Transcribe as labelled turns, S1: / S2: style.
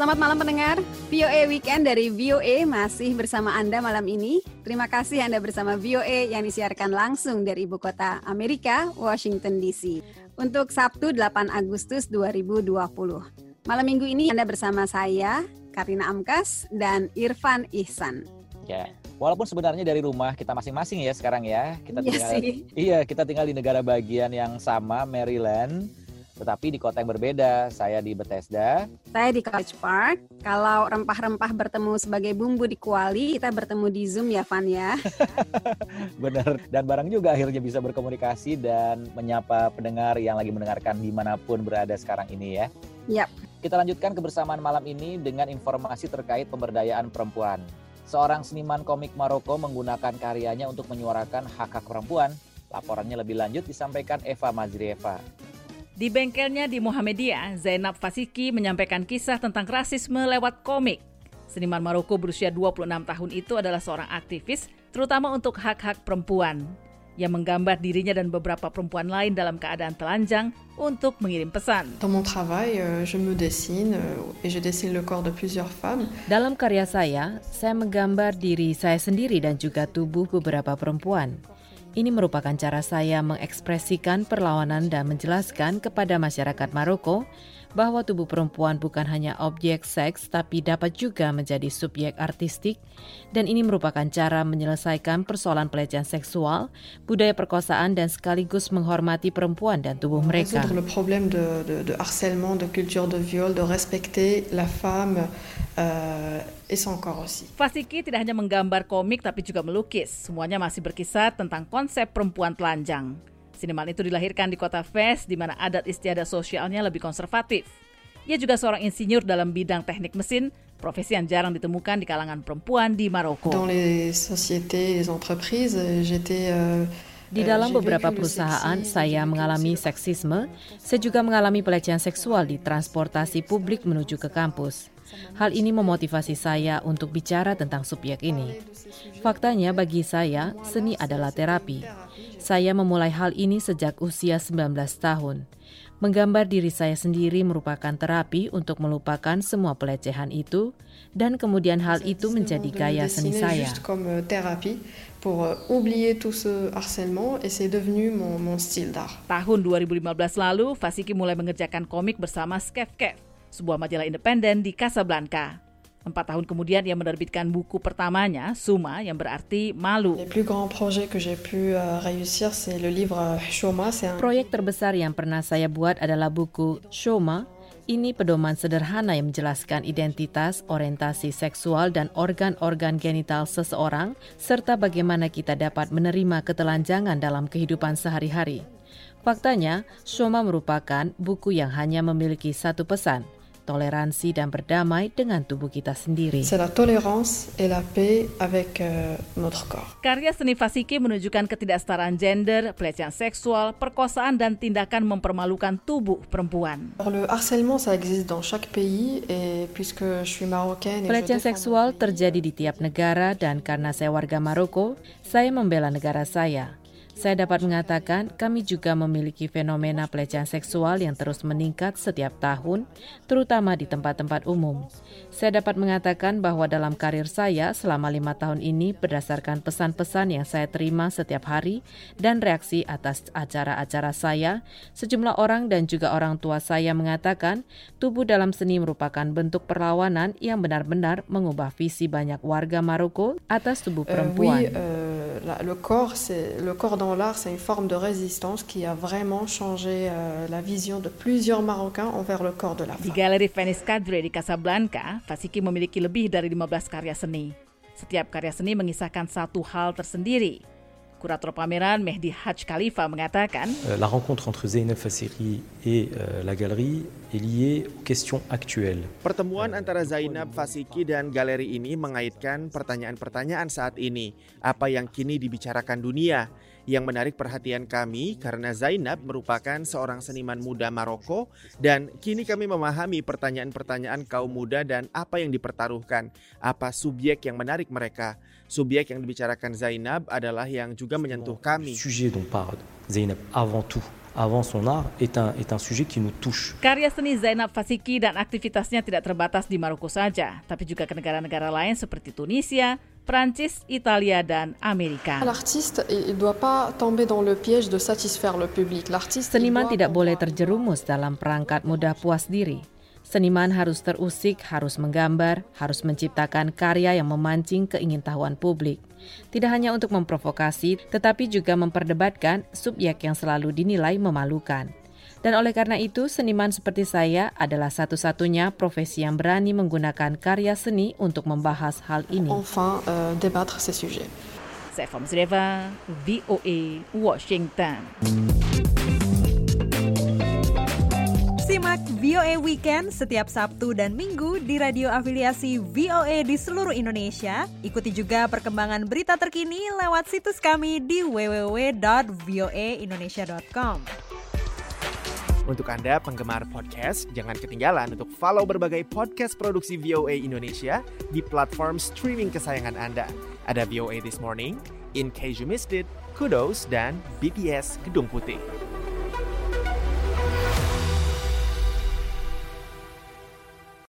S1: Selamat malam pendengar, VOA Weekend dari VOA masih bersama Anda malam ini. Terima kasih Anda bersama VOA yang disiarkan langsung dari ibu kota Amerika, Washington DC. Untuk Sabtu 8 Agustus 2020. Malam minggu ini Anda bersama saya, Karina Amkas, dan Irfan Ihsan.
S2: Ya, walaupun sebenarnya dari rumah kita masing-masing ya sekarang ya. Kita
S1: Iya
S2: tinggal,
S1: sih.
S2: iya kita tinggal di negara bagian yang sama, Maryland. Tetapi di kota yang berbeda, saya di Bethesda.
S1: Saya di College Park. Kalau rempah-rempah bertemu sebagai bumbu di kuali, kita bertemu di Zoom ya, Van ya.
S2: Bener. Dan barang juga akhirnya bisa berkomunikasi dan menyapa pendengar yang lagi mendengarkan di mana pun berada sekarang ini ya.
S1: Yap.
S2: Kita lanjutkan kebersamaan malam ini dengan informasi terkait pemberdayaan perempuan. Seorang seniman komik Maroko menggunakan karyanya untuk menyuarakan hak-hak perempuan. Laporannya lebih lanjut disampaikan Eva Mazrieva.
S3: Di bengkelnya di Muhammadiyah, Zainab Fasiki menyampaikan kisah tentang rasisme lewat komik. Seniman Maroko berusia 26 tahun itu adalah seorang aktivis, terutama untuk hak-hak perempuan. Yang menggambar dirinya dan beberapa perempuan lain dalam keadaan telanjang untuk mengirim pesan.
S4: Dans mon travail, je me dessine et je dessine le corps de plusieurs femmes.
S5: Dalam karya saya, saya menggambar diri saya sendiri dan juga tubuh beberapa perempuan. Ini merupakan cara saya mengekspresikan perlawanan dan menjelaskan kepada masyarakat Maroko bahwa tubuh perempuan bukan hanya objek seks tapi dapat juga menjadi subjek artistik dan ini merupakan cara menyelesaikan persoalan pelecehan seksual, budaya perkosaan dan sekaligus menghormati perempuan dan tubuh mereka.
S4: Résoudre le problème de, de- de harcèlement, de culture de viol, de respecter la femme et son corps aussi.
S3: Fasiki tidak hanya menggambar komik tapi juga melukis. Semuanya masih berkisar tentang konsep perempuan telanjang. Seniman itu dilahirkan di kota Fes di mana adat istiadat sosialnya lebih konservatif. Ia juga seorang insinyur dalam bidang teknik mesin, profesi yang jarang ditemukan di kalangan perempuan di Maroko.
S4: Dans les sociétés, les entreprises, j'étais... euh,
S5: Di dalam beberapa perusahaan, saya mengalami seksisme. Saya juga mengalami pelecehan seksual di transportasi publik menuju ke kampus. Hal ini memotivasi saya untuk bicara tentang subjek ini. Faktanya bagi saya, seni adalah terapi. Saya memulai hal ini sejak usia 19 tahun. Menggambar diri saya sendiri merupakan terapi untuk melupakan semua pelecehan itu, dan kemudian hal itu menjadi gaya seni saya.
S4: juste comme thérapie pour oublier tout ce harcèlement et c'est devenu mon, mon style d'art.
S3: Tahun 2015 lalu, Fasiki mulai mengerjakan komik bersama Skefkev, sebuah majalah independen di Casablanca. Empat tahun kemudian ia menerbitkan buku pertamanya, Suma, yang berarti malu.
S4: Euh, euh,
S5: Proyek terbesar yang pernah saya buat adalah buku Shoma. Ini pedoman sederhana yang menjelaskan identitas, orientasi seksual, dan organ-organ genital seseorang, serta bagaimana kita dapat menerima ketelanjangan dalam kehidupan sehari-hari. Faktanya, Shoma merupakan buku yang hanya memiliki satu pesan, toleransi dan berdamai dengan tubuh kita sendiri.
S4: C'est la tolérance et la paix avec euh, notre corps.
S3: Karya seni Fasiki menunjukkan ketidaksetaraan gender, pelecehan seksual, perkosaan, dan tindakan mempermalukan tubuh perempuan.
S4: Alors, le harcèlement, ça existe dans chaque pays et puisque je suis marocaine et je
S5: Pelecehan seksual terjadi di tiap negara dan karena saya warga Maroko, saya membela negara saya. Saya dapat mengatakan kami juga memiliki fenomena pelecehan seksual yang terus meningkat setiap tahun, terutama di tempat-tempat umum. Saya dapat mengatakan bahwa dalam karir saya selama lima tahun ini berdasarkan pesan-pesan yang saya terima setiap hari dan reaksi atas acara-acara saya, sejumlah orang dan juga orang tua saya mengatakan tubuh dalam seni merupakan bentuk perlawanan yang benar-benar mengubah visi banyak warga Maroko atas tubuh
S4: Euh,
S5: perempuan.
S4: oui, euh, la- le corps, c'est le corps dans l'art, c'est une forme de résistance qui a vraiment changé euh, la vision de plusieurs Marocains envers le corps de la
S3: Di
S4: femme.
S3: Galeri Venice Cadre di Casablanca, Fasiki memiliki lebih dari 15 karya seni. Setiap karya seni mengisahkan satu hal tersendiri. Kurator pameran Mehdi Haj Khalifa mengatakan,
S6: Euh, La rencontre entre Zeynep Fassiri et euh, la galerie est liée aux questions actuelles.
S7: Pertemuan antara Zainab Fasiki dan galeri ini mengaitkan pertanyaan-pertanyaan saat ini. Apa yang kini dibicarakan dunia? Yang menarik perhatian kami karena Zainab merupakan seorang seniman muda Maroko dan kini kami memahami pertanyaan-pertanyaan kaum muda dan apa yang dipertaruhkan, apa subjek yang menarik mereka. Subjek yang dibicarakan Zainab adalah yang juga menyentuh kami.
S6: sujet dont parle Zeynep avant tout avant son art est un, est un sujet qui nous touche.
S3: Karya seni Zainab Fasiki dan aktivitasnya tidak terbatas di Maroko saja, tapi juga ke negara-negara lain seperti Tunisia, Prancis, Italia, dan Amerika.
S4: L'artiste, il doit pas tomber dans le piège de satisfaire le public. L'artiste,
S5: Seniman tidak boleh terjerumus dalam perangkat mudah puas diri. Seniman harus terusik, harus menggambar, harus menciptakan karya yang memancing keingintahuan publik. Tidak hanya untuk memprovokasi, tetapi juga memperdebatkan subjek yang selalu dinilai memalukan. Dan oleh karena itu, seniman seperti saya adalah satu-satunya profesi yang berani menggunakan karya seni untuk membahas hal ini.
S4: Enfin, euh, débattre ces sujets.
S3: Saya Reva, VOA, Washington.
S8: Simak VOA Weekend setiap Sabtu dan Minggu di radio afiliasi VOA di seluruh Indonesia. Ikuti juga perkembangan berita terkini lewat situs kami di www.voaindonesia.com.
S7: Untuk Anda penggemar podcast, jangan ketinggalan untuk follow berbagai podcast produksi VOA Indonesia di platform streaming kesayangan Anda. Ada VOA This Morning, In Case You Missed It, Kudos, dan BTS Gedung Putih.